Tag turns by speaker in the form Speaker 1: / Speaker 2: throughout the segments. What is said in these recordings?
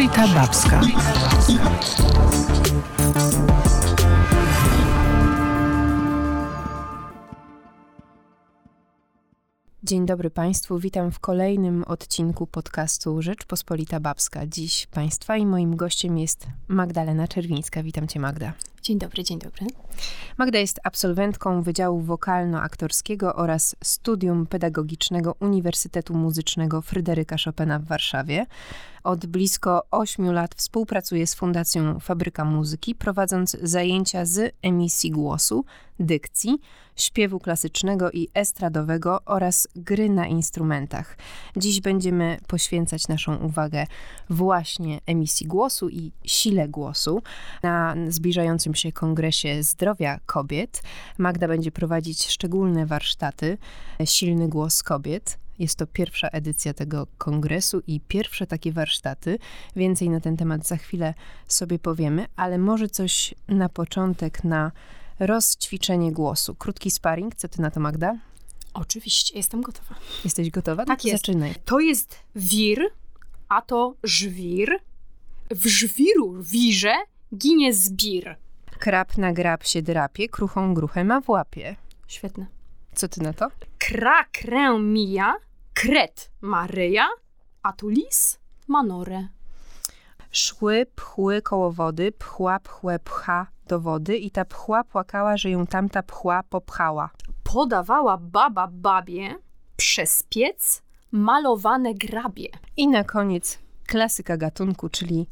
Speaker 1: Rzeczpospolita Babska.
Speaker 2: Dzień dobry Państwu, witam w kolejnym odcinku podcastu Rzeczpospolita Babska. Dziś Państwa i moim gościem jest Magdalena Czerwińska. Witam Cię Magda.
Speaker 3: Dzień dobry, dzień dobry.
Speaker 2: Magda jest absolwentką Wydziału Wokalno-Aktorskiego oraz Studium Pedagogicznego Uniwersytetu Muzycznego Fryderyka Chopina w Warszawie. Od blisko 8 lat współpracuje z Fundacją Fabryka Muzyki, prowadząc zajęcia z emisji głosu, dykcji, śpiewu klasycznego i estradowego oraz gry na instrumentach. Dziś będziemy poświęcać naszą uwagę właśnie emisji głosu i sile głosu. Na zbliżającym się Kongresie Zdrowia Kobiet Magda będzie prowadzić szczególne warsztaty Silny Głos Kobiet. Jest to pierwsza edycja tego kongresu i pierwsze takie warsztaty. Więcej na ten temat za chwilę sobie powiemy, ale może coś na początek na rozćwiczenie głosu. Krótki sparring, co ty na to, Magda?
Speaker 3: Oczywiście, jestem gotowa.
Speaker 2: Jesteś gotowa?
Speaker 3: Tak
Speaker 2: no
Speaker 3: jest.
Speaker 2: Zaczynaj.
Speaker 3: To jest wir, a to żwir. W żwiru wirze ginie zbir.
Speaker 2: Krab na grab się drapie, kruchą gruchę ma w łapie.
Speaker 3: Świetne.
Speaker 2: Co ty na to?
Speaker 3: Kra krę mija, kret Maryja, a tu lis ma norę.
Speaker 2: Szły, pchły koło wody, pchła, pchłe, pcha do wody i ta pchła płakała, że ją tamta pchła popchała.
Speaker 3: Podawała baba babie przez piec malowane grabie.
Speaker 2: I na koniec klasyka gatunku, czyli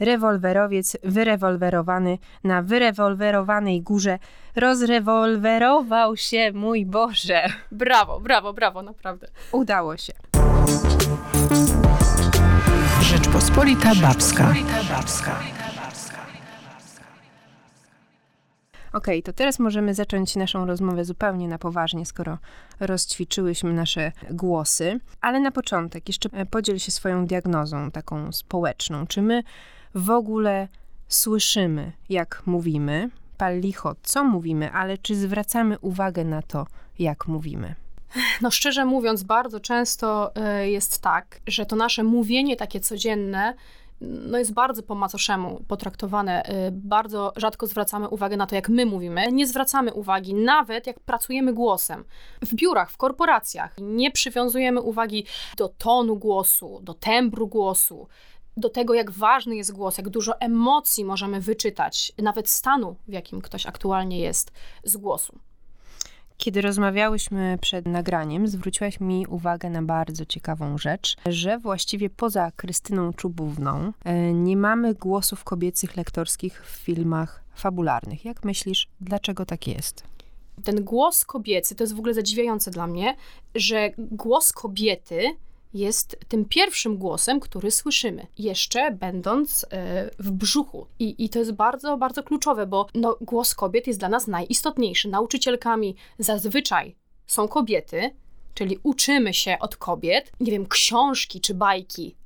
Speaker 2: rewolwerowiec wyrewolwerowany na wyrewolwerowanej górze rozrewolwerował się, mój Boże.
Speaker 3: Brawo, brawo, brawo, naprawdę.
Speaker 2: Udało się.
Speaker 1: Rzeczpospolita Babska.
Speaker 2: Okej, to teraz możemy zacząć naszą rozmowę zupełnie na poważnie, skoro rozćwiczyłyśmy nasze głosy. Ale na początek jeszcze e, podziel się swoją diagnozą taką społeczną. Czy my w ogóle słyszymy, jak mówimy? Pal licho, co mówimy, ale czy zwracamy uwagę na to, jak mówimy?
Speaker 3: No szczerze mówiąc, bardzo często y, jest tak, że to nasze mówienie takie codzienne no jest bardzo po macoszemu potraktowane. Y, Bardzo rzadko zwracamy uwagę na to, jak my mówimy. Nie zwracamy uwagi nawet, jak pracujemy głosem. W biurach, w korporacjach. Nie przywiązujemy uwagi do tonu głosu, do tembru głosu, do tego, jak ważny jest głos, jak dużo emocji możemy wyczytać, nawet stanu, w jakim ktoś aktualnie jest z głosu.
Speaker 2: Kiedy rozmawiałyśmy przed nagraniem, zwróciłaś mi uwagę na bardzo ciekawą rzecz, że właściwie poza Krystyną Czubówną e, nie mamy głosów kobiecych lektorskich w filmach fabularnych. Jak myślisz, dlaczego tak jest?
Speaker 3: ten głos kobiecy, to jest w ogóle zadziwiające dla mnie, że głos kobiety jest tym pierwszym głosem, który słyszymy, jeszcze będąc e, w brzuchu. I, I to jest bardzo, bardzo kluczowe, bo no, głos kobiet jest dla nas najistotniejszy. Nauczycielkami zazwyczaj są kobiety, czyli uczymy się od kobiet. Nie wiem, książki czy bajki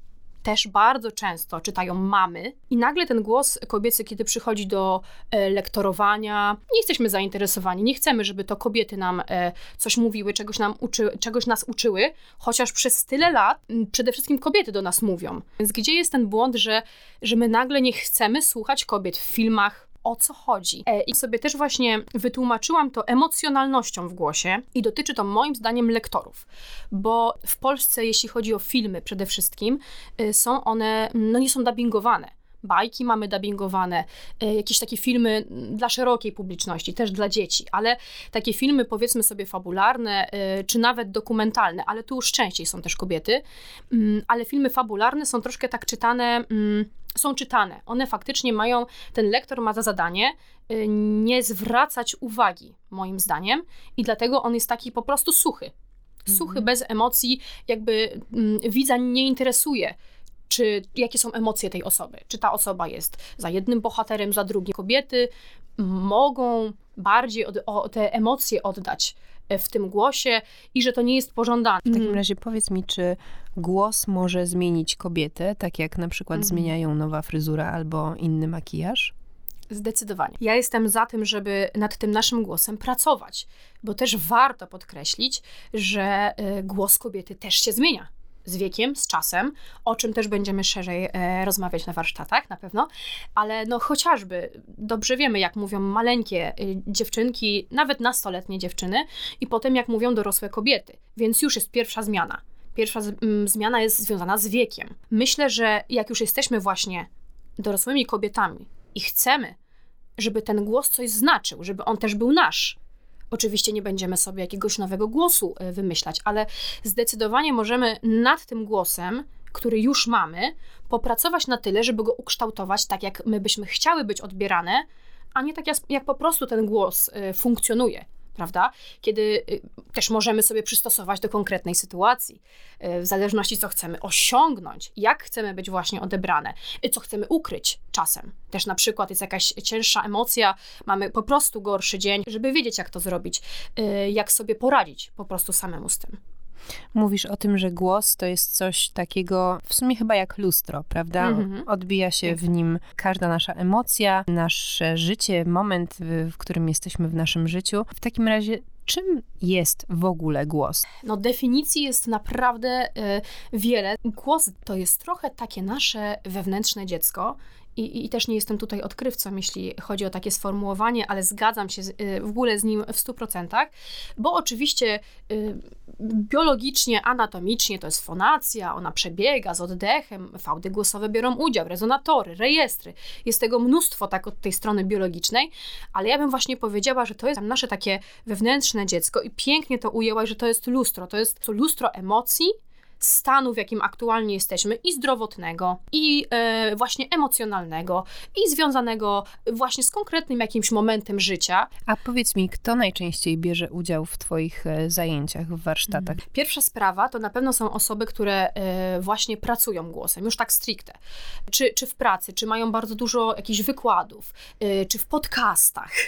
Speaker 3: też bardzo często czytają mamy, i nagle ten głos kobiecy, kiedy przychodzi do e, lektorowania, nie jesteśmy zainteresowani, nie chcemy, żeby to kobiety nam e, coś mówiły, czegoś, nam uczy, czegoś nas uczyły, chociaż przez tyle lat przede wszystkim kobiety do nas mówią. Więc gdzie jest ten błąd, że, że my nagle nie chcemy słuchać kobiet w filmach, o co chodzi. E, I sobie też właśnie wytłumaczyłam to emocjonalnością w głosie i dotyczy to moim zdaniem lektorów, bo w Polsce, jeśli chodzi o filmy przede wszystkim, y, są one, no nie są dubbingowane. Bajki mamy dubbingowane, y, jakieś takie filmy dla szerokiej publiczności, też dla dzieci, ale takie filmy powiedzmy sobie fabularne, y, czy nawet dokumentalne, ale tu już częściej są też kobiety, mm, ale filmy fabularne są troszkę tak czytane, mm, są czytane. One faktycznie mają, ten lektor ma za zadanie y, nie zwracać uwagi, moim zdaniem, i dlatego on jest taki po prostu suchy. Suchy, bez emocji, jakby mm, widza nie interesuje, czy jakie są emocje tej osoby. Czy ta osoba jest za jednym bohaterem, za drugim. Kobiety mogą bardziej od, o te emocje oddać w tym głosie i że to nie jest pożądane.
Speaker 2: W takim razie powiedz mi, czy głos może zmienić kobietę, tak jak na przykład
Speaker 3: Mhm.
Speaker 2: zmieniają nowa fryzura albo inny makijaż?
Speaker 3: Zdecydowanie. Ja jestem za tym, żeby nad tym naszym głosem pracować, bo też warto podkreślić, że y, głos kobiety też się zmienia. Z wiekiem, z czasem, o czym też będziemy szerzej e, rozmawiać na warsztatach na pewno, ale no chociażby dobrze wiemy, jak mówią maleńkie y, dziewczynki, nawet nastoletnie dziewczyny i potem jak mówią dorosłe kobiety, więc już jest pierwsza zmiana. Pierwsza z, m, zmiana jest związana z wiekiem. Myślę, że jak już jesteśmy właśnie dorosłymi kobietami i chcemy, żeby ten głos coś znaczył, żeby on też był nasz, Oczywiście nie będziemy sobie jakiegoś nowego głosu e, wymyślać, ale zdecydowanie możemy nad tym głosem, który już mamy, popracować na tyle, żeby go ukształtować tak, jak my byśmy chciały być odbierane, a nie tak, jak, po prostu ten głos e, funkcjonuje prawda? Kiedy y, też możemy sobie przystosować do konkretnej sytuacji, y, w zależności co chcemy osiągnąć, jak chcemy być właśnie odebrane, y, co chcemy ukryć czasem. Też na przykład jest jakaś cięższa emocja, mamy po prostu gorszy dzień, żeby wiedzieć, jak to zrobić, jak sobie poradzić po prostu samemu z tym.
Speaker 2: Mówisz o tym, że głos to jest coś takiego, w sumie chyba jak lustro, prawda? Mm-hmm. Odbija się w nim każda nasza emocja, nasze życie, moment, w, w którym jesteśmy w naszym życiu. W takim razie, czym jest w ogóle głos?
Speaker 3: No, definicji jest naprawdę y, wiele. Głos to jest trochę takie nasze wewnętrzne dziecko. I, I, też nie jestem tutaj odkrywcą, jeśli chodzi o takie sformułowanie, ale zgadzam się z, y, w ogóle z nim w 100%, bo oczywiście y, biologicznie, anatomicznie to jest fonacja, ona przebiega z oddechem, fałdy głosowe biorą udział, rezonatory, rejestry. Jest tego mnóstwo tak od tej strony biologicznej, ale ja bym właśnie powiedziała, że to jest nasze takie wewnętrzne dziecko i pięknie to ujęłaś, że to jest lustro, to jest to lustro emocji, stanu, w jakim aktualnie jesteśmy, i zdrowotnego, i e, właśnie emocjonalnego, i związanego właśnie z konkretnym jakimś momentem życia.
Speaker 2: A powiedz mi, kto najczęściej bierze udział w Twoich e, zajęciach, w warsztatach? Mhm.
Speaker 3: Pierwsza sprawa to na pewno są osoby, które e, właśnie pracują głosem, już tak stricte. Czy, czy w pracy, czy mają bardzo dużo jakichś wykładów, e, czy w podcastach.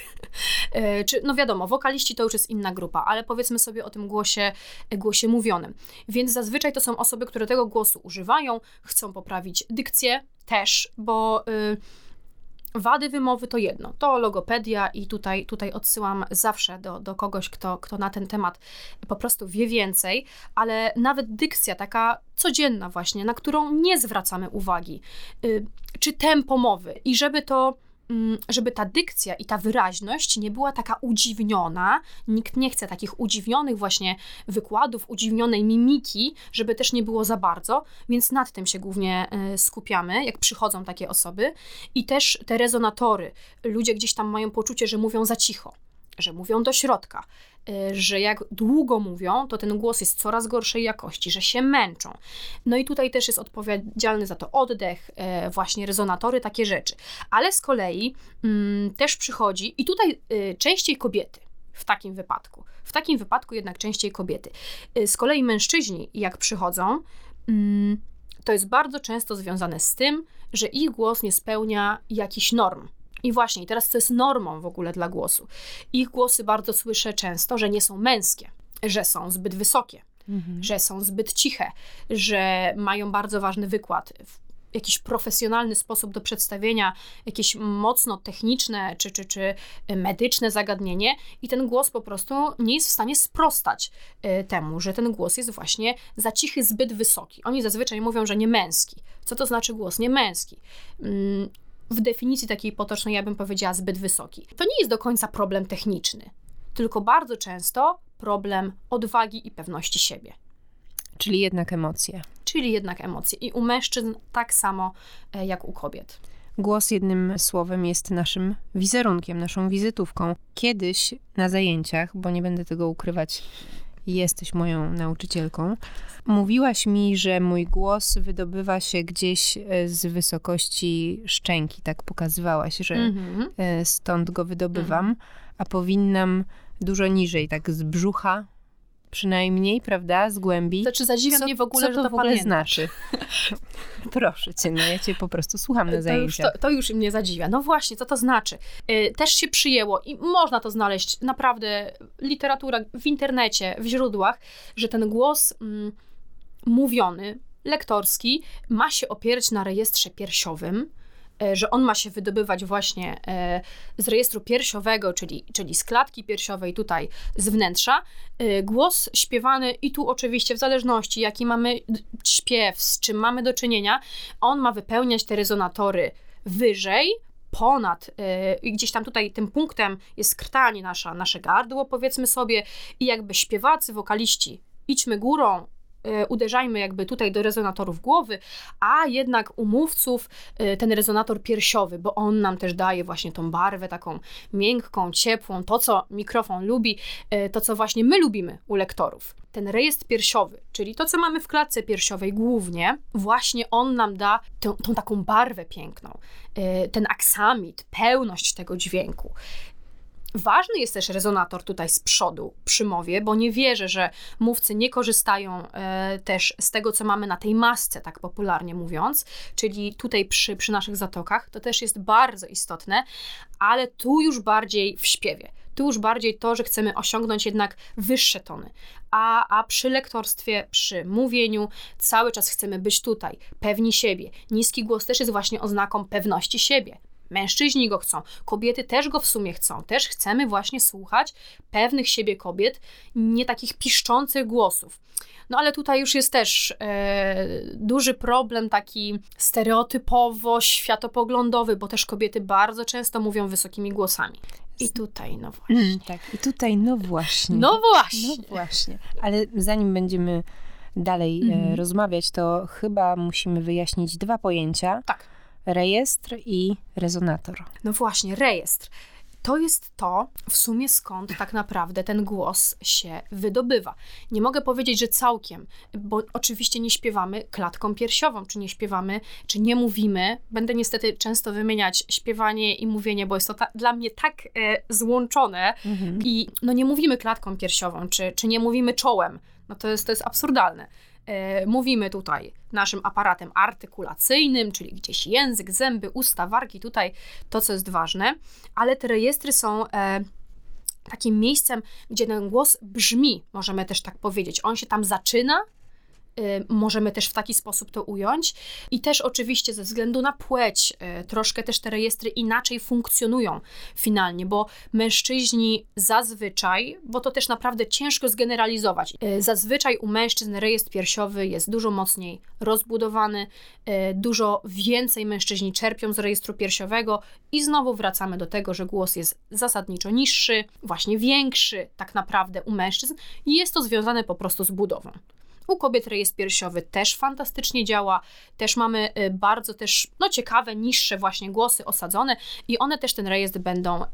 Speaker 3: E, czy, no wiadomo, wokaliści to już jest inna grupa, ale powiedzmy sobie o tym głosie, głosie mówionym. Więc zazwyczaj to są osoby, które tego głosu używają, chcą poprawić dykcję też, bo y, wady wymowy to jedno, to logopedia i tutaj, tutaj odsyłam zawsze do, do kogoś, kto, kto na ten temat po prostu wie więcej, ale nawet dykcja taka codzienna właśnie, na którą nie zwracamy uwagi, y, czy tempo mowy. I żeby to żeby ta dykcja i ta wyraźność nie była taka udziwniona. Nikt nie chce takich udziwnionych właśnie wykładów, udziwnionej mimiki, żeby też nie było za bardzo, więc nad tym się głównie e, skupiamy, jak przychodzą takie osoby. I też te rezonatory. Ludzie gdzieś tam mają poczucie, że mówią za cicho że mówią do środka, że jak długo mówią, to ten głos jest coraz gorszej jakości, że się męczą. No i tutaj też jest odpowiedzialny za to oddech, y, właśnie rezonatory, takie rzeczy. Ale z kolei mm, też przychodzi, i tutaj y, częściej kobiety w takim wypadku. W takim wypadku jednak częściej kobiety. Z kolei mężczyźni, jak przychodzą, mm, to jest bardzo często związane z tym, że ich głos nie spełnia jakichś norm i właśnie, teraz to jest normą w ogóle dla głosu. Ich głosy bardzo słyszę często, że nie są męskie, że są zbyt wysokie, mhm. że są zbyt ciche, że mają bardzo ważny wykład, jakiś profesjonalny sposób do przedstawienia, jakieś mocno techniczne czy, czy, czy medyczne zagadnienie, i ten głos po prostu nie jest w stanie sprostać y, temu, że ten głos jest właśnie za cichy, zbyt wysoki. Oni zazwyczaj mówią, że nie męski. Co to znaczy głos nie męski? Mm, w definicji takiej potocznej ja bym powiedziała zbyt wysoki. To nie jest do końca problem techniczny, tylko bardzo często problem odwagi i pewności siebie.
Speaker 2: Czyli jednak emocje.
Speaker 3: Czyli jednak emocje. I u mężczyzn tak samo e, jak u kobiet.
Speaker 2: Głos jednym słowem jest naszym wizerunkiem, naszą wizytówką. Kiedyś na zajęciach, bo nie będę tego ukrywać, jesteś moją nauczycielką. Mówiłaś mi, że mój głos wydobywa się gdzieś e, z wysokości szczęki, tak pokazywałaś, że mm-hmm. stąd go wydobywam, mm. a powinnam dużo niżej, tak z brzucha przynajmniej, prawda, z głębi.
Speaker 3: Znaczy zadziwia
Speaker 2: co,
Speaker 3: mnie w ogóle,
Speaker 2: co
Speaker 3: to
Speaker 2: że to
Speaker 3: w ogóle
Speaker 2: znaczy. Proszę cię, no ja cię po prostu słucham na zajęciach.
Speaker 3: To już, to, to już mnie zadziwia. No właśnie, co to znaczy? Yy, też się przyjęło i można to znaleźć naprawdę literatura w internecie, w źródłach, że ten głos mm, mówiony, lektorski ma się opierać na rejestrze piersiowym, że on ma się wydobywać właśnie e, z rejestru piersiowego, czyli, czyli z klatki piersiowej, tutaj z wnętrza. E, głos śpiewany i tu oczywiście w zależności jaki mamy śpiew, z czym mamy do czynienia, on ma wypełniać te rezonatory wyżej, ponad, yy, gdzieś tam tutaj tym punktem jest krtanie nasza, nasze gardło, powiedzmy sobie, i jakby śpiewacy, wokaliści, idźmy górą, uderzajmy jakby tutaj do rezonatorów głowy, a jednak u mówców y, ten rezonator piersiowy, bo on nam też daje właśnie tą barwę taką miękką, ciepłą, to co mikrofon lubi, y, to co właśnie my lubimy u lektorów ten rejestr piersiowy, czyli to, co mamy w klatce piersiowej głównie, właśnie on nam da tą, tą taką barwę piękną, ten aksamit, pełność tego dźwięku. Ważny jest też rezonator tutaj z przodu przy mowie, bo nie wierzę, że mówcy nie korzystają e, też z tego, co mamy na tej masce, tak popularnie mówiąc, czyli tutaj przy, przy naszych zatokach. To też jest bardzo istotne, ale tu już bardziej w śpiewie. Tu już bardziej to, że chcemy osiągnąć jednak wyższe tony. A, a przy lektorstwie, przy mówieniu, cały czas chcemy być tutaj, pewni siebie. Niski głos też jest właśnie oznaką pewności siebie. Mężczyźni go chcą, kobiety też go w sumie chcą. Też chcemy właśnie słuchać pewnych siebie kobiet, nie takich piszczących głosów. No ale tutaj już jest też e, duży problem taki stereotypowo, światopoglądowy, bo też kobiety bardzo często mówią wysokimi głosami. I tutaj, no właśnie. Mm,
Speaker 2: tak, i tutaj, no właśnie.
Speaker 3: No właśnie.
Speaker 2: No właśnie. Ale zanim będziemy dalej mm. e, mhm. rozmawiać, to chyba musimy wyjaśnić dwa pojęcia.
Speaker 3: Tak.
Speaker 2: Rejestr i rezonator.
Speaker 3: No właśnie, rejestr to jest to w sumie skąd tak naprawdę ten głos się wydobywa. Nie mogę powiedzieć, że całkiem, bo oczywiście nie śpiewamy klatką piersiową, czy nie śpiewamy, czy nie mówimy. Będę niestety często wymieniać śpiewanie i mówienie, bo jest to ta, dla mnie tak e, złączone mhm. i no nie mówimy klatką piersiową, czy, czy nie mówimy czołem. No to jest, to jest absurdalne. E, mówimy tutaj naszym aparatem artykulacyjnym, czyli gdzieś język, zęby, usta, wargi, tutaj to, co jest ważne, ale te rejestry są e, takim miejscem, gdzie ten głos brzmi, możemy też tak powiedzieć. On się tam zaczyna możemy też w taki sposób to ująć. I też oczywiście ze względu na płeć, y, troszkę też te rejestry inaczej funkcjonują finalnie, bo mężczyźni zazwyczaj, bo to też naprawdę ciężko zgeneralizować, y, zazwyczaj u mężczyzn rejestr piersiowy jest dużo mocniej rozbudowany, dużo więcej mężczyźni czerpią z rejestru piersiowego i znowu wracamy do tego, że głos jest zasadniczo niższy, właśnie większy tak naprawdę u mężczyzn i jest to związane po prostu z budową. U kobiet rejestr piersiowy też fantastycznie działa, też mamy y, bardzo też, no ciekawe, niższe właśnie głosy osadzone i one też ten rejestr będą...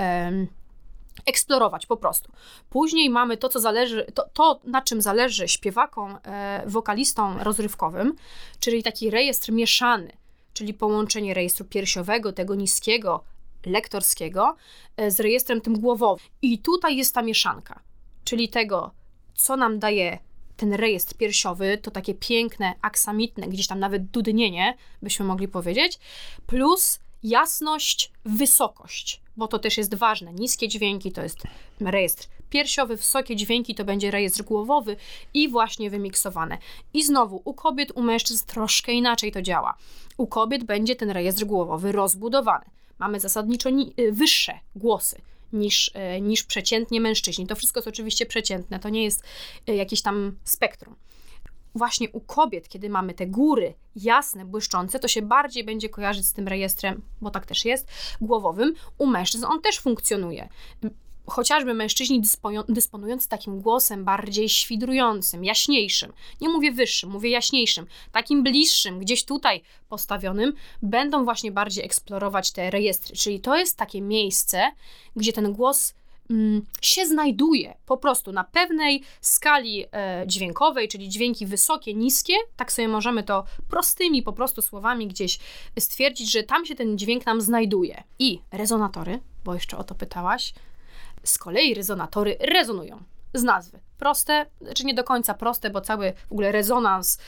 Speaker 3: Eksplorować po prostu. Później mamy to, co zależy, to, to na czym zależy śpiewakom, e, wokalistom rozrywkowym, czyli taki rejestr mieszany, czyli połączenie rejestru piersiowego, tego niskiego, lektorskiego, e, z rejestrem tym głowowym. I tutaj jest ta mieszanka, czyli tego, co nam daje ten rejestr piersiowy to takie piękne, aksamitne, gdzieś tam nawet dudnienie, byśmy mogli powiedzieć, plus jasność, wysokość, bo to też jest ważne. Niskie dźwięki to jest rejestr piersiowy, wysokie dźwięki to będzie rejestr głowowy i właśnie wymiksowane. I znowu, u kobiet, u mężczyzn troszkę inaczej to działa. U kobiet będzie ten rejestr głowowy rozbudowany. Mamy zasadniczo wyższe głosy niż, e, niż przeciętnie mężczyźni. To wszystko jest oczywiście przeciętne, to nie jest e, jakieś tam spektrum. Właśnie u kobiet, kiedy mamy te góry jasne, błyszczące, to się bardziej będzie kojarzyć z tym rejestrem, bo tak też jest, głowowym. U mężczyzn on też funkcjonuje chociażby mężczyźni dysponujący takim głosem bardziej świdrującym, jaśniejszym, nie mówię wyższym, mówię jaśniejszym, takim bliższym, gdzieś tutaj postawionym, będą właśnie bardziej eksplorować te rejestry. Czyli to jest takie miejsce, gdzie ten głos mm, się znajduje po prostu na pewnej skali e, dźwiękowej, czyli dźwięki wysokie, niskie, tak sobie możemy to prostymi po prostu słowami gdzieś stwierdzić, że tam się ten dźwięk nam znajduje. I rezonatory, bo jeszcze o to pytałaś, z kolei rezonatory rezonują z nazwy. Proste, czy znaczy nie do końca proste, bo cały w ogóle rezonans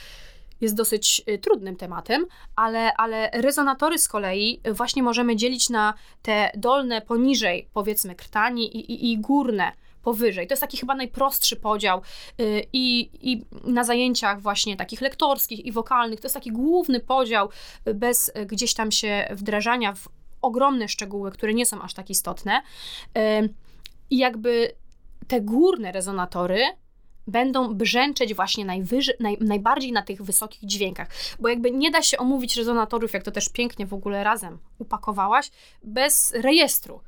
Speaker 3: jest dosyć y, trudnym tematem, ale, ale rezonatory z kolei właśnie możemy dzielić na te dolne poniżej, powiedzmy, krtani i, i, i górne powyżej. To jest taki chyba najprostszy podział y, i, i na zajęciach właśnie takich lektorskich i wokalnych, to jest taki główny podział y, bez gdzieś tam się wdrażania w ogromne szczegóły, które nie są aż tak istotne. I jakby te górne rezonatory będą brzęczeć właśnie najwyżej, naj, najbardziej na tych wysokich dźwiękach. Bo jakby nie da się omówić rezonatorów, jak to też pięknie w ogóle razem upakowałaś, bez rejestru.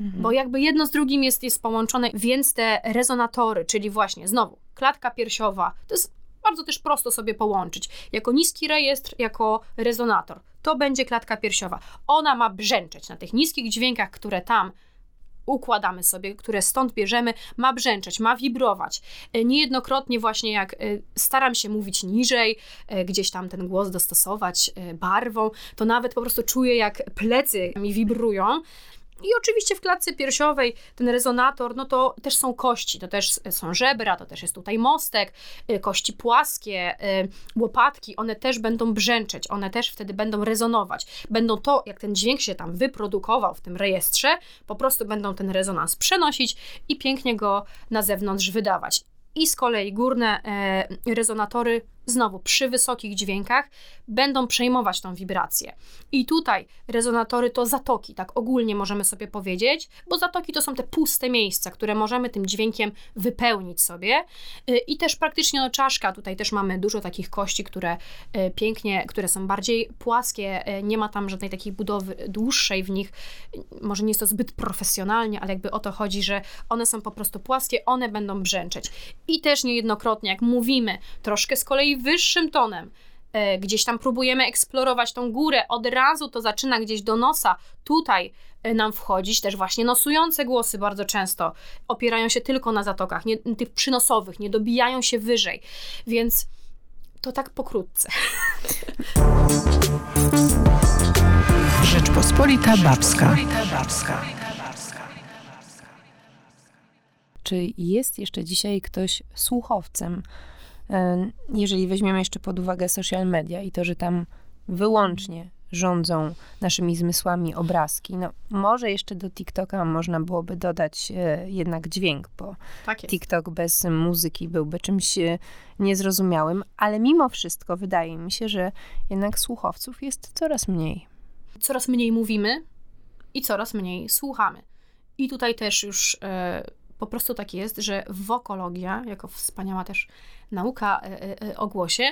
Speaker 3: Mhm. Bo jakby jedno z drugim jest, jest połączone, więc te rezonatory, czyli właśnie znowu klatka piersiowa, to jest bardzo też prosto sobie połączyć. Jako niski rejestr, jako rezonator. To będzie klatka piersiowa. Ona ma brzęczeć na tych niskich dźwiękach, które tam układamy sobie, które stąd bierzemy, ma brzęczeć, ma wibrować. E, niejednokrotnie właśnie jak e, staram się mówić niżej, e, gdzieś tam ten głos dostosować barwą, to nawet po prostu czuję jak plecy mi wibrują. I oczywiście w klatce piersiowej ten rezonator, no to też są kości, to też są żebra, to też jest tutaj mostek, y, kości płaskie, y, łopatki, one też będą brzęczeć, one też wtedy będą rezonować. Będą to, jak ten dźwięk się tam wyprodukował w tym rejestrze, po prostu będą ten rezonans przenosić i pięknie go na zewnątrz wydawać. I z kolei górne e, rezonatory znowu przy wysokich dźwiękach będą przejmować tą wibrację. I tutaj rezonatory to zatoki, tak ogólnie możemy sobie powiedzieć, bo zatoki to są te puste miejsca, które możemy tym dźwiękiem wypełnić sobie. Y, I też praktycznie no czaszka, tutaj też mamy dużo takich kości, które y, pięknie, które są bardziej płaskie, y, nie ma tam żadnej takiej budowy dłuższej w nich. Może nie jest to zbyt profesjonalnie, ale jakby o to chodzi, że one są po prostu płaskie, one będą brzęczeć. I też niejednokrotnie, jak mówimy troszkę z kolei wyższym tonem, e, gdzieś tam próbujemy eksplorować tą górę, od razu to zaczyna gdzieś do nosa, tutaj e, nam wchodzić, też właśnie nosujące głosy bardzo często opierają się tylko na zatokach, nie, tych przynosowych, nie dobijają się wyżej, więc to tak pokrótce.
Speaker 1: Rzeczpospolita Babska. Babska.
Speaker 2: Czy jest jeszcze dzisiaj ktoś słuchowcem? Jeżeli weźmiemy jeszcze pod uwagę social media i to, że tam wyłącznie rządzą naszymi zmysłami obrazki. No, może jeszcze do TikToka można byłoby dodać e, jednak dźwięk, bo tak TikTok bez muzyki byłby czymś e, niezrozumiałym, ale mimo wszystko wydaje mi się, że jednak słuchowców jest coraz mniej.
Speaker 3: Coraz mniej mówimy i coraz mniej słuchamy. I tutaj też już e, po prostu tak jest, że wokologia, jako wspaniała też nauka e, e, e, o głosie,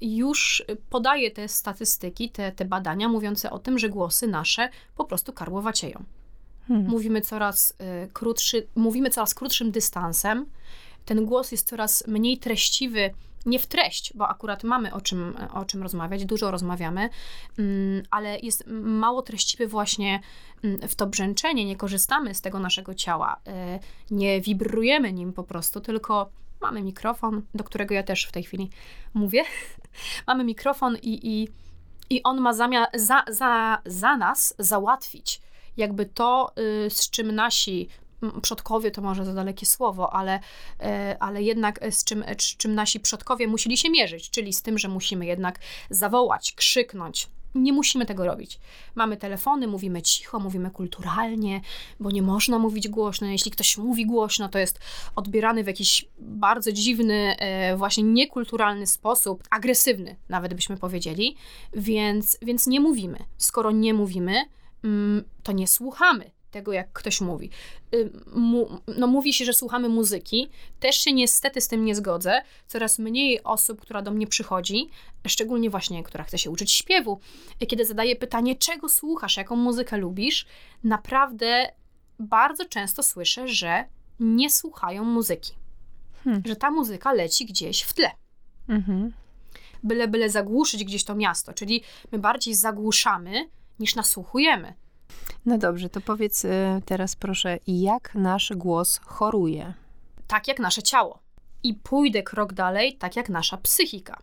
Speaker 3: już podaje te statystyki, te, te badania mówiące o tym, że głosy nasze po prostu karłowacieją. Hmm. Mówimy coraz krótszy, mówimy coraz krótszym dystansem. Ten głos jest coraz mniej treściwy, nie w treść, bo akurat mamy o czym, o czym rozmawiać, dużo rozmawiamy, mm, ale jest mało treściwy właśnie mm, w to brzęczenie, nie korzystamy z tego naszego ciała, e, nie wibrujemy nim po prostu, tylko mamy mikrofon, do którego ja też w tej chwili mówię. mamy mikrofon i, i, i on ma zamiar za, za, za nas załatwić jakby to, y, z czym nasi przodkowie to może za dalekie słowo, ale, e, ale jednak z czym, z czym nasi przodkowie musieli się mierzyć, czyli z tym, że musimy jednak zawołać, krzyknąć. Nie musimy tego robić. Mamy telefony, mówimy cicho, mówimy kulturalnie, bo nie można mówić głośno. Jeśli ktoś mówi głośno, to jest odbierany w jakiś bardzo dziwny, e, właśnie niekulturalny sposób, agresywny, nawet byśmy powiedzieli, więc, więc nie mówimy. Skoro nie mówimy, mm, to nie słuchamy tego, jak ktoś mówi. No, mówi się, że słuchamy muzyki. Też się niestety z tym nie zgodzę. Coraz mniej osób, która do mnie przychodzi, szczególnie właśnie, która chce się uczyć śpiewu, kiedy zadaje pytanie, czego słuchasz, jaką muzykę lubisz, naprawdę bardzo często słyszę, że nie słuchają muzyki. Hmm. Że ta muzyka leci gdzieś w tle. Mhm. Byle, byle zagłuszyć gdzieś to miasto. Czyli my bardziej zagłuszamy, niż nasłuchujemy.
Speaker 2: No dobrze, to powiedz y, teraz proszę, jak nasz głos choruje?
Speaker 3: Tak jak nasze ciało. I pójdę krok dalej, tak jak nasza psychika.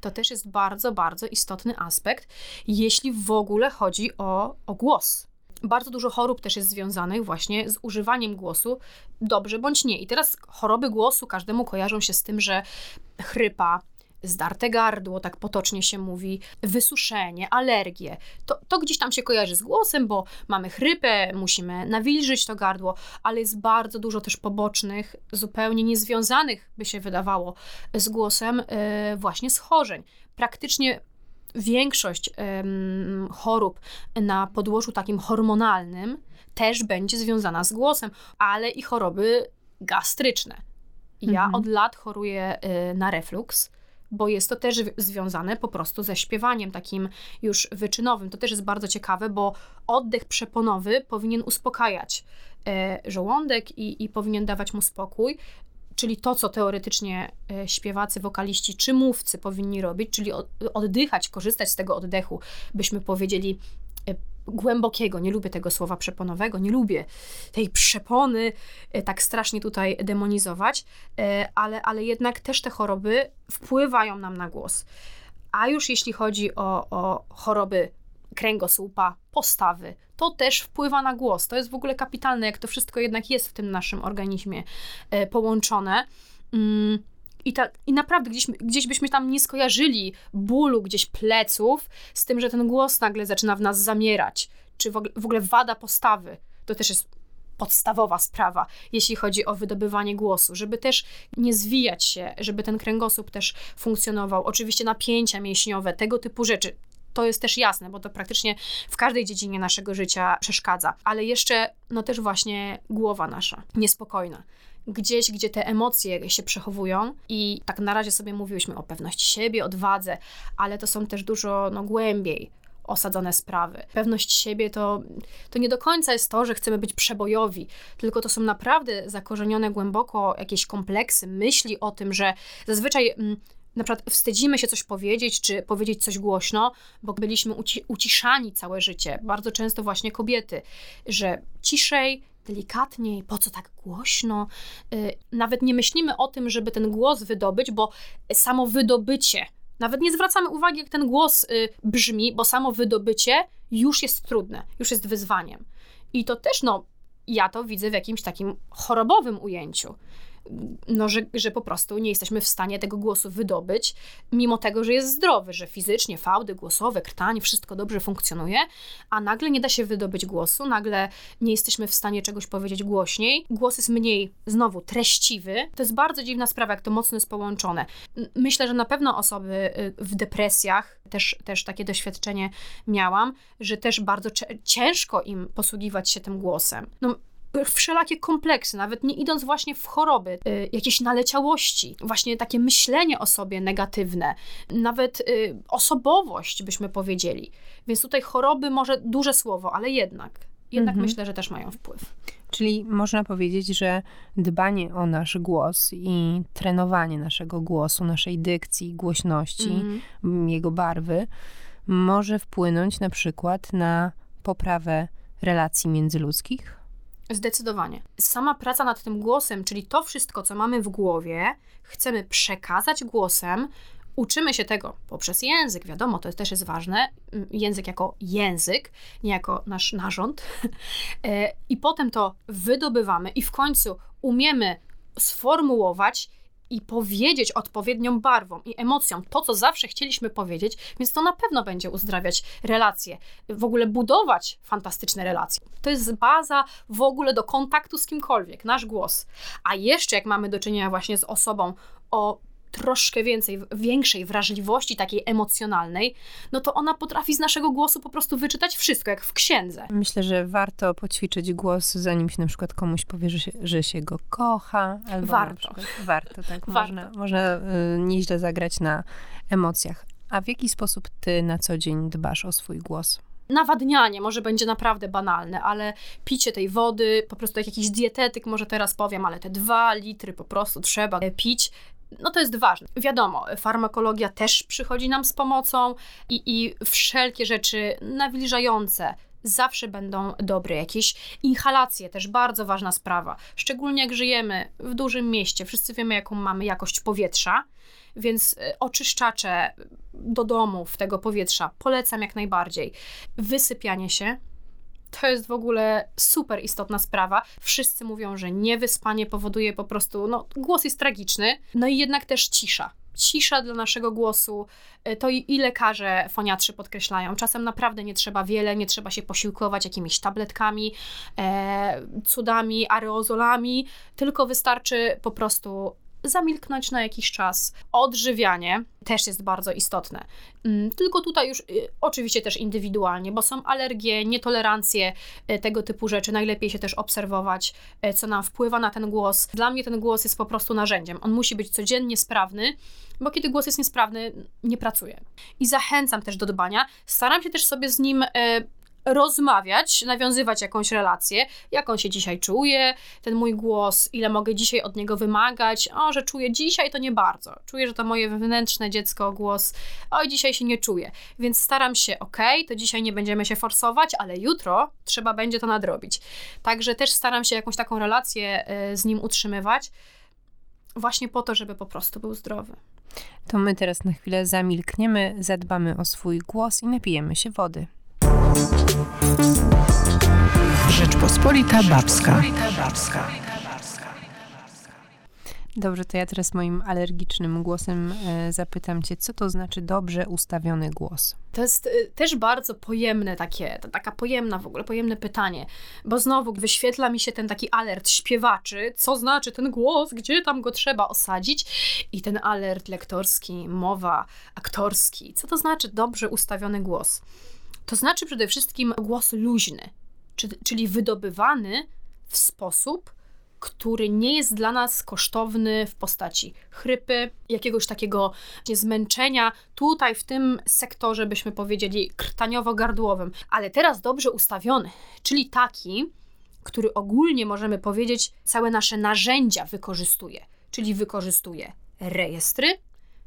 Speaker 3: To też jest bardzo, bardzo istotny aspekt, jeśli w ogóle chodzi o, o głos. Bardzo dużo chorób też jest związanych właśnie z używaniem głosu, dobrze bądź nie. I teraz choroby głosu każdemu kojarzą się z tym, że chrypa, zdarte gardło, tak potocznie się mówi, wysuszenie, alergie. To, to gdzieś tam się kojarzy z głosem, bo mamy chrypę, musimy nawilżyć to gardło, ale jest bardzo dużo też pobocznych, zupełnie niezwiązanych, by się wydawało, z głosem, yy, właśnie schorzeń. Praktycznie większość ym, chorób na podłożu takim hormonalnym też będzie związana z głosem, ale i choroby gastryczne. Ja mhm. od lat choruję y, na reflux, bo jest to też związane po prostu ze śpiewaniem takim już wyczynowym. To też jest bardzo ciekawe, bo oddech przeponowy powinien uspokajać y, żołądek i, i powinien dawać mu spokój czyli to, co teoretycznie e, śpiewacy, wokaliści czy mówcy powinni robić, czyli oddychać, korzystać z tego oddechu, byśmy powiedzieli e, głębokiego, nie lubię tego słowa przeponowego, nie lubię tej przepony e, tak strasznie tutaj demonizować, ale, ale jednak też te choroby wpływają nam na głos. A już jeśli chodzi o, o choroby kręgosłupa, postawy. To też wpływa na głos. To jest w ogóle kapitalne, jak to wszystko jednak jest w tym naszym organizmie e, połączone. I, ta, I naprawdę gdzieś, gdzieś byśmy tam nie skojarzyli bólu gdzieś pleców z tym, że ten głos nagle zaczyna w nas zamierać, czy w ogóle, w ogóle wada postawy. To też jest podstawowa sprawa, jeśli chodzi o wydobywanie głosu, żeby też nie zwijać się, żeby ten kręgosłup też funkcjonował. Oczywiście napięcia mięśniowe, tego typu rzeczy to jest też jasne, bo to praktycznie w każdej dziedzinie naszego życia przeszkadza. Ale jeszcze, no też właśnie głowa nasza, niespokojna gdzieś, gdzie te emocje się przechowują i tak na razie sobie mówiłyśmy o pewności siebie, odwadze, ale to są też dużo no, głębiej osadzone sprawy. Pewność siebie to, to nie do końca jest to, że chcemy być przebojowi, tylko to są naprawdę zakorzenione głęboko jakieś kompleksy, myśli o tym, że zazwyczaj mm, na przykład wstydzimy się coś powiedzieć, czy powiedzieć coś głośno, bo byliśmy uci uciszani całe życie. Bardzo często właśnie kobiety, że ciszej, delikatniej, po co tak głośno? Yy, nawet nie myślimy o tym, żeby ten głos wydobyć, bo samo wydobycie, nawet nie zwracamy uwagi, jak ten głos yy, brzmi, bo samo wydobycie już jest trudne, już jest wyzwaniem. I to też, no, ja to widzę w jakimś takim chorobowym ujęciu no, że, że po prostu nie jesteśmy w stanie tego głosu wydobyć, mimo tego, że jest zdrowy, że fizycznie fałdy głosowe, krtanie, wszystko dobrze funkcjonuje, a nagle nie da się wydobyć głosu, nagle nie jesteśmy w stanie czegoś powiedzieć głośniej, głos jest mniej, znowu, treściwy. To jest bardzo dziwna sprawa, jak to mocno jest połączone. Myślę, że na pewno osoby y, w depresjach, też, też takie doświadczenie miałam, że też bardzo ciężko im posługiwać się tym głosem. No, wszelakie kompleksy, nawet nie idąc właśnie w choroby, y, jakieś naleciałości, właśnie takie myślenie o sobie negatywne, nawet y, osobowość, byśmy powiedzieli. Więc tutaj choroby może duże słowo, ale jednak, jednak mhm. myślę, że też mają wpływ.
Speaker 2: Czyli można powiedzieć, że dbanie o nasz głos i trenowanie naszego głosu, naszej dykcji, głośności, mhm. jego barwy, może wpłynąć na przykład na poprawę relacji międzyludzkich?
Speaker 3: Zdecydowanie. Sama praca nad tym głosem, czyli to wszystko, co mamy w głowie, chcemy przekazać głosem. Uczymy się tego poprzez język, wiadomo, to też jest ważne. Język jako język, nie jako nasz narząd. E, I potem to wydobywamy i w końcu umiemy sformułować i powiedzieć odpowiednią barwą i emocją to, co zawsze chcieliśmy powiedzieć, więc to na pewno będzie uzdrawiać relacje, w ogóle budować fantastyczne relacje. To jest baza w ogóle do kontaktu z kimkolwiek, nasz głos. A jeszcze jak mamy do czynienia właśnie z osobą o troszkę więcej, większej wrażliwości takiej emocjonalnej, no to ona potrafi z naszego głosu po prostu wyczytać wszystko, jak w księdze.
Speaker 2: Myślę, że warto poćwiczyć głos, zanim się na przykład komuś powie, że się, że się go kocha. Albo
Speaker 3: warto.
Speaker 2: warto, tak. Warto. Można, można y, nieźle zagrać na emocjach. A w jaki sposób ty na co dzień dbasz o swój głos?
Speaker 3: nawadnianie może będzie naprawdę banalne, ale picie tej wody, po prostu jak jakiś dietetyk, może teraz powiem, ale te dwa litry po prostu trzeba pić no to jest ważne. Wiadomo, farmakologia też przychodzi nam z pomocą i, i wszelkie rzeczy nawilżające zawsze będą dobre. Jakieś inhalacje, też bardzo ważna sprawa. Szczególnie jak żyjemy w dużym mieście, wszyscy wiemy, jaką mamy jakość powietrza, więc e, oczyszczacze do domów tego powietrza polecam jak najbardziej. Wysypianie się, to jest w ogóle super istotna sprawa. Wszyscy mówią, że niewyspanie powoduje po prostu, no, głos jest tragiczny, no i jednak też cisza. cisza dla naszego głosu, y, to i, i lekarze foniatrzy podkreślają. Czasem naprawdę nie trzeba wiele, nie trzeba się posiłkować jakimiś tabletkami, e, cudami, aerozolami, tylko wystarczy po prostu zamilknąć na jakiś czas. Odżywianie też jest bardzo istotne. Mm, tylko tutaj już y, oczywiście też indywidualnie, bo są alergie, nietolerancje, y, tego typu rzeczy. Najlepiej się też obserwować, y, co nam wpływa na ten głos. Dla mnie ten głos jest po prostu narzędziem. On musi być codziennie sprawny, bo kiedy głos jest niesprawny, nie pracuje. I zachęcam też do dbania. Staram się też sobie z nim rozmawiać, nawiązywać jakąś relację, jak on się dzisiaj czuje, ten mój głos, ile mogę dzisiaj od niego wymagać, o, że czuję dzisiaj, to nie bardzo. Czuję, że to moje wewnętrzne dziecko głos, oj, dzisiaj się nie czuję. Więc staram się, ok, to dzisiaj nie będziemy się forsować, ale jutro trzeba będzie to nadrobić. Także też staram się jakąś taką relację y, z nim utrzymywać, właśnie po to, żeby po prostu był zdrowy.
Speaker 2: To my teraz na chwilę zamilkniemy, zadbamy o swój głos i napijemy się wody.
Speaker 1: Rzeczpospolita Babska.
Speaker 2: Dobrze, to ja teraz moim alergicznym głosem e, zapytam cię, co to znaczy dobrze ustawiony głos?
Speaker 3: To jest y, też bardzo pojemne takie, to taka pojemna w ogóle, pojemne pytanie, bo znowu wyświetla mi się ten taki alert śpiewaczy, co znaczy ten głos, gdzie tam go trzeba osadzić i ten alert lektorski, mowa, aktorski. Co to znaczy dobrze ustawiony głos? To znaczy przede wszystkim głos luźny, czyli wydobywany w sposób, który nie jest dla nas kosztowny w postaci chrypy, jakiegoś takiego zmęczenia, tutaj w tym sektorze byśmy powiedzieli krtaniowo-gardłowym, ale teraz dobrze ustawiony, czyli taki, który ogólnie możemy powiedzieć całe nasze narzędzia wykorzystuje, czyli wykorzystuje rejestry,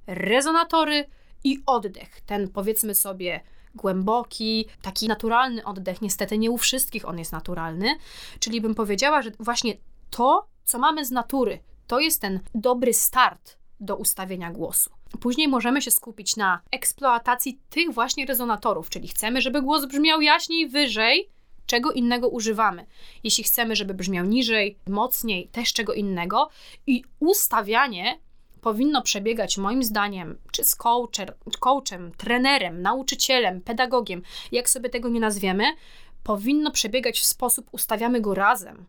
Speaker 3: rezonatory i oddech, ten powiedzmy sobie głęboki, taki naturalny oddech. Niestety nie u wszystkich on jest naturalny, czyli bym powiedziała, że właśnie to, co mamy z natury, to jest ten dobry start do ustawienia głosu. Później możemy się skupić na eksploatacji tych właśnie rezonatorów, czyli chcemy, żeby głos brzmiał jaśniej, wyżej, czego innego używamy. Jeśli chcemy, żeby brzmiał niżej, mocniej, też czego innego. I ustawianie powinno przebiegać moim zdaniem, czy z coacher, coachem, trenerem, nauczycielem, pedagogiem, jak sobie tego nie nazwiemy, powinno przebiegać w sposób, ustawiamy go razem.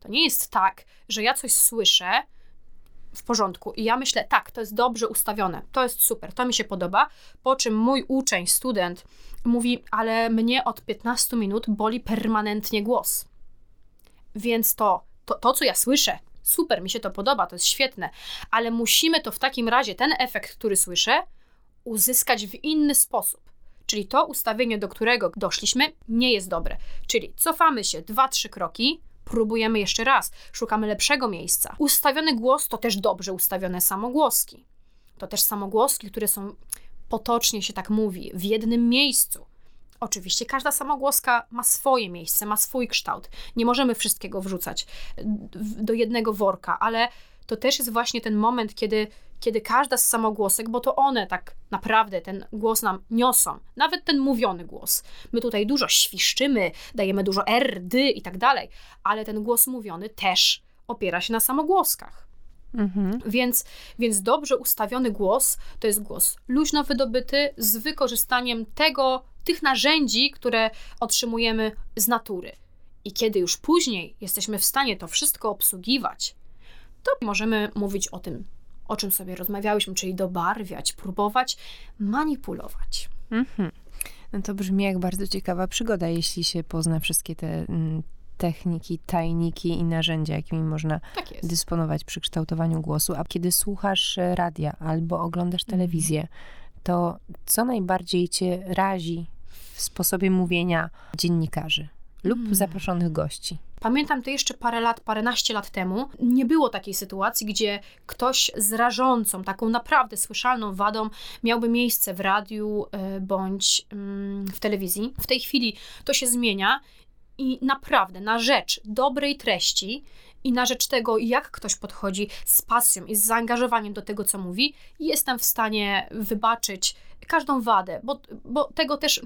Speaker 3: To nie jest tak, że ja coś słyszę w porządku i ja myślę, tak, to jest dobrze ustawione, to jest super, to mi się podoba, po czym mój uczeń, student mówi, ale mnie od 15 minut boli permanentnie głos. Więc to, to, to co ja słyszę, super, mi się to podoba, to jest świetne, ale musimy to w takim razie, ten efekt, który słyszę, uzyskać w inny sposób. Czyli to ustawienie, do którego doszliśmy, nie jest dobre. Czyli cofamy się dwa, trzy kroki, próbujemy jeszcze raz, szukamy lepszego miejsca. Ustawiony głos to też dobrze ustawione samogłoski. To też samogłoski, które są potocznie się tak mówi, w jednym miejscu. Oczywiście każda samogłoska ma swoje miejsce, ma swój kształt. Nie możemy wszystkiego wrzucać do jednego worka, ale to też jest właśnie ten moment, kiedy, kiedy każda z samogłosek, bo to one tak naprawdę ten głos nam niosą, nawet ten mówiony głos. My tutaj dużo świszczymy, dajemy dużo R, D i tak dalej, ale ten głos mówiony też opiera się na samogłoskach. Mhm. Więc, więc dobrze ustawiony głos to jest głos luźno wydobyty z wykorzystaniem tego, tych narzędzi, które otrzymujemy z natury. I kiedy już później jesteśmy w stanie to wszystko obsługiwać, to możemy mówić o tym, o czym sobie rozmawiałyśmy, czyli dobarwiać, próbować, manipulować. Mhm.
Speaker 2: No to brzmi jak bardzo ciekawa przygoda, jeśli się pozna wszystkie te mm, techniki, tajniki i narzędzia, jakimi można tak dysponować przy kształtowaniu głosu. A kiedy słuchasz e, radia albo oglądasz mhm. telewizję, to co najbardziej cię razi w sposobie mówienia dziennikarzy lub hmm. zaproszonych gości?
Speaker 3: Pamiętam to jeszcze parę lat, paręnaście lat temu. Nie było takiej sytuacji, gdzie ktoś z rażącą, taką naprawdę słyszalną wadą miałby miejsce w radiu e, bądź mm, w telewizji. W tej chwili to się zmienia I naprawdę na rzecz dobrej treści i na rzecz tego, jak ktoś podchodzi z pasją i z zaangażowaniem do tego, co mówi, jestem w stanie wybaczyć każdą wadę, bo, bo tego, też,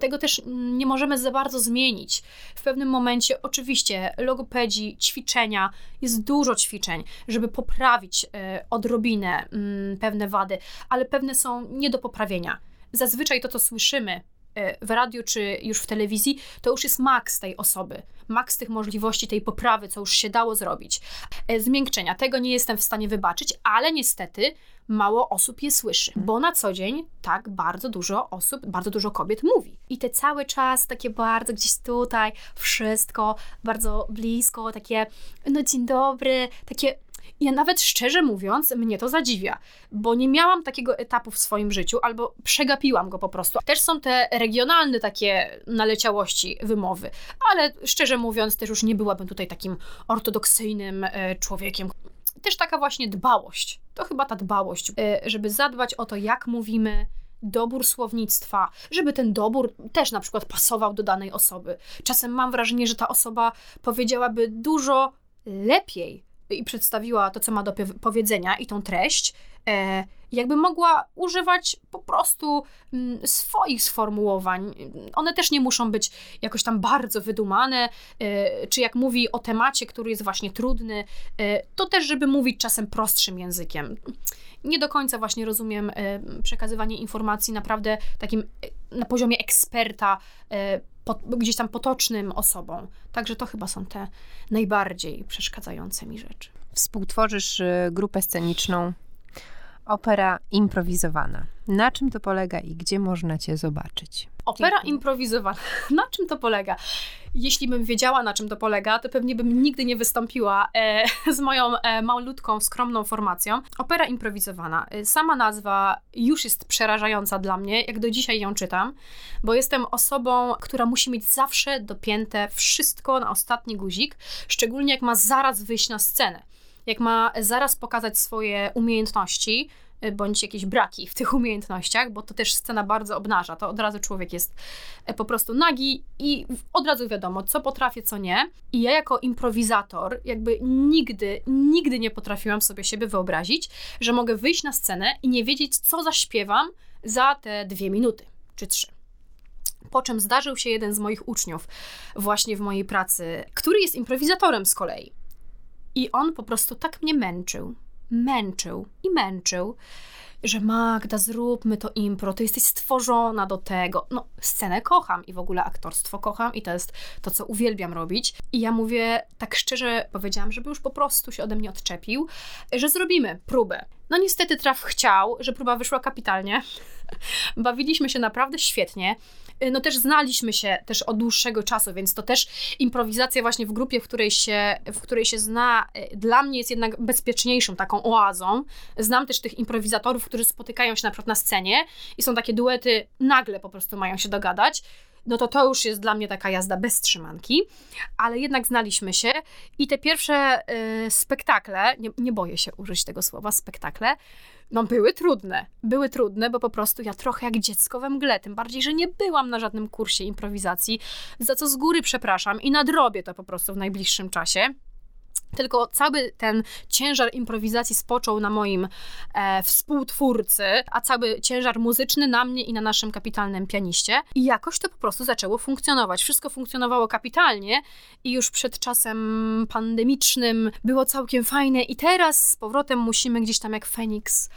Speaker 3: tego też nie możemy za bardzo zmienić. W pewnym momencie, oczywiście, logopedzi, ćwiczenia, jest dużo ćwiczeń, żeby poprawić e, odrobinę mm, pewne wady, ale pewne są nie do poprawienia. Zazwyczaj to, co słyszymy, w radiu czy już w telewizji, to już jest maks tej osoby, maks tych możliwości, tej poprawy, co już się dało zrobić. E, zmiękczenia, tego nie jestem w stanie wybaczyć, ale niestety mało osób je słyszy, bo na co dzień tak bardzo dużo osób, bardzo dużo kobiet mówi. I te cały czas takie bardzo gdzieś tutaj, wszystko bardzo blisko, takie no dzień dobry, takie ja nawet szczerze mówiąc, mnie to zadziwia, bo nie miałam takiego etapu w swoim życiu, albo przegapiłam go po prostu. Też są te regionalne takie naleciałości wymowy, ale szczerze mówiąc, też już nie byłabym tutaj takim ortodoksyjnym e, człowiekiem. Też taka właśnie dbałość. To chyba ta dbałość, e, żeby zadbać o to, jak mówimy, dobór słownictwa, żeby ten dobór też na przykład pasował do danej osoby. Czasem mam wrażenie, że ta osoba powiedziałaby dużo lepiej i przedstawiła to, co ma do powiedzenia i tą treść, e, jakby mogła używać po prostu mm, swoich sformułowań. One też nie muszą być jakoś tam bardzo wydumane, e, czy jak mówi o temacie, który jest właśnie trudny, e, to też, żeby mówić czasem prostszym językiem. Nie do końca właśnie rozumiem przekazywanie informacji naprawdę takim na poziomie eksperta gdzieś tam potocznym osobom. Także to chyba są te najbardziej przeszkadzające mi rzeczy.
Speaker 2: Współtworzysz grupę sceniczną Opera improwizowana. Na czym to polega i gdzie można cię zobaczyć?
Speaker 3: Opera Dziękuję. improwizowana. Na czym to polega? Jeśli bym wiedziała, na czym to polega, to pewnie bym nigdy nie wystąpiła e, z moją e, malutką, skromną formacją. Opera improwizowana. E, sama nazwa już jest przerażająca dla mnie, jak do dzisiaj ją czytam, bo jestem osobą, która musi mieć zawsze dopięte wszystko na ostatni guzik, szczególnie jak ma zaraz wyjść na scenę jak ma zaraz pokazać swoje umiejętności, y, bądź jakieś braki w tych umiejętnościach, bo to też scena bardzo obnaża. To od razu człowiek jest e, po prostu nagi i od razu wiadomo, co potrafię, co nie. I ja jako improwizator, jakby nigdy, nigdy nie potrafiłam sobie siebie wyobrazić, że mogę wyjść na scenę i nie wiedzieć, co zaśpiewam za te dwie minuty czy trzy. Po czym zdarzył się jeden z moich uczniów właśnie w mojej pracy, który jest improwizatorem z kolei. I on po prostu tak mnie męczył, męczył i męczył, że Magda, zróbmy to impro, ty jesteś stworzona do tego. No, scenę kocham i w ogóle aktorstwo kocham i to jest to, co uwielbiam robić. I ja mówię, tak szczerze powiedziałam, żeby już po prostu się ode mnie odczepił, że zrobimy próbę. No niestety traf chciał, że próba wyszła kapitalnie. Bawiliśmy się naprawdę świetnie. Y, no też znaliśmy się też od dłuższego czasu, więc to też improwizacja właśnie w grupie, w której się, w której się zna, y, dla mnie jest jednak bezpieczniejszą taką oazą. Znam też tych improwizatorów, którzy spotykają się na przykład na scenie i są takie duety, nagle po prostu mają się dogadać no to to już jest dla mnie taka jazda bez trzymanki, ale jednak znaliśmy się i te pierwsze y, spektakle, nie, nie boję się użyć tego słowa, spektakle, no były trudne. Były trudne, bo po prostu ja trochę jak dziecko we mgle, tym bardziej, że nie byłam na żadnym kursie improwizacji, za co z góry przepraszam i nadrobię to po prostu w najbliższym czasie. Tylko cały ten ciężar improwizacji spoczął na moim e, współtwórcy, a cały ciężar muzyczny na mnie i na naszym kapitalnym pianiście. I jakoś to po prostu zaczęło funkcjonować. Wszystko funkcjonowało kapitalnie i już przed czasem pandemicznym było całkiem fajne i teraz z powrotem musimy gdzieś tam jak Feniks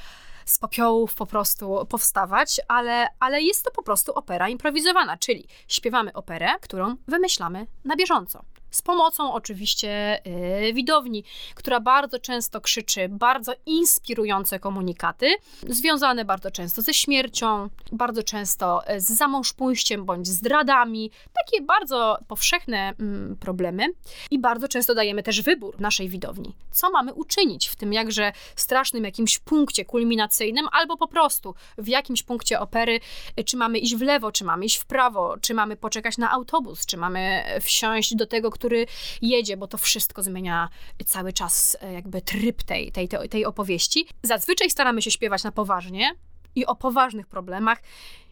Speaker 3: z popiołów po prostu powstawać, ale, ale jest to po prostu opera improwizowana, czyli śpiewamy operę, którą wymyślamy na bieżąco z pomocą oczywiście yy, widowni, która bardzo często krzyczy bardzo inspirujące komunikaty, związane bardzo często ze śmiercią, bardzo często e, z zamążpójściem bądź zdradami, takie bardzo powszechne mm, problemy. I bardzo często dajemy też wybór naszej widowni, co mamy uczynić w tym jakże strasznym jakimś punkcie kulminacyjnym, albo po prostu w jakimś punkcie opery, e, czy mamy iść w lewo, czy mamy iść w prawo, czy mamy poczekać na autobus, czy mamy wsiąść do tego, który który jedzie, bo to wszystko zmienia cały czas e, jakby tryb tej, tej, tej opowieści. Zazwyczaj staramy się śpiewać na poważnie i o poważnych problemach.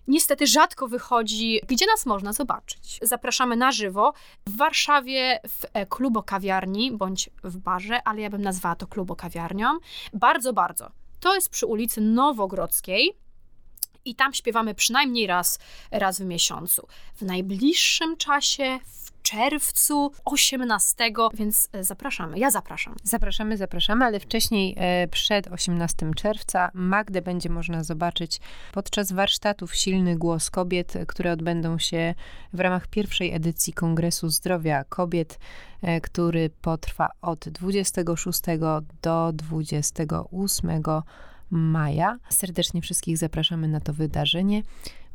Speaker 3: niestety rzadko wychodzi, gdzie nas można zobaczyć. Zapraszamy na żywo w Warszawie w e, klubo kawiarni bądź w barze, ale ja bym nazwała to klubo kawiarnią. Bardzo, bardzo. To jest przy ulicy Nowogrodzkiej i tam śpiewamy przynajmniej raz, raz w miesiącu. W najbliższym czasie, w czerwcu 18, więc e, zapraszamy. Ja zapraszam.
Speaker 2: Zapraszamy, zapraszamy, ale wcześniej, e, przed 18 czerwca, Magdę będzie można zobaczyć podczas warsztatów Silny Głos Kobiet, które odbędą się w ramach pierwszej edycji Kongresu Zdrowia Kobiet, e, który potrwa od 26 do 28 maja. Serdecznie wszystkich zapraszamy na to wydarzenie.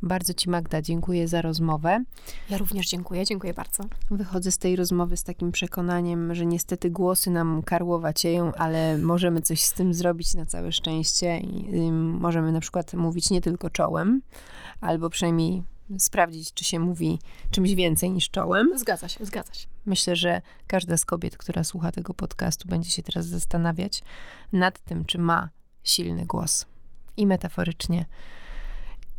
Speaker 2: Bardzo Ci, Magda, dziękuję za rozmowę.
Speaker 3: Ja również dziękuję, dziękuję bardzo.
Speaker 2: Wychodzę z tej rozmowy z takim przekonaniem, że niestety głosy nam karłowacieją, ale możemy coś z tym zrobić na całe szczęście. I, możemy na przykład mówić nie tylko czołem, albo przynajmniej sprawdzić, czy się mówi czymś więcej niż czołem.
Speaker 3: Zgadza się, zgadza się.
Speaker 2: Myślę, że każda z kobiet, która słucha tego podcastu, będzie się teraz zastanawiać nad tym, czy ma silny głos. I metaforycznie,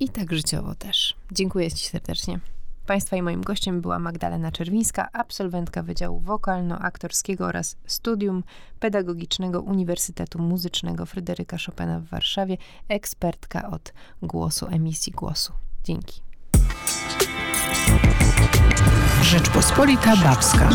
Speaker 2: i tak życiowo też. Dziękuję Ci serdecznie. Państwa i moim gościem była Magdalena Czerwińska, absolwentka Wydziału Wokalno-Aktorskiego oraz Studium Pedagogicznego Uniwersytetu Muzycznego Fryderyka Chopina w Warszawie, ekspertka od głosu, emisji głosu. Dzięki.
Speaker 1: Rzeczpospolita Babska.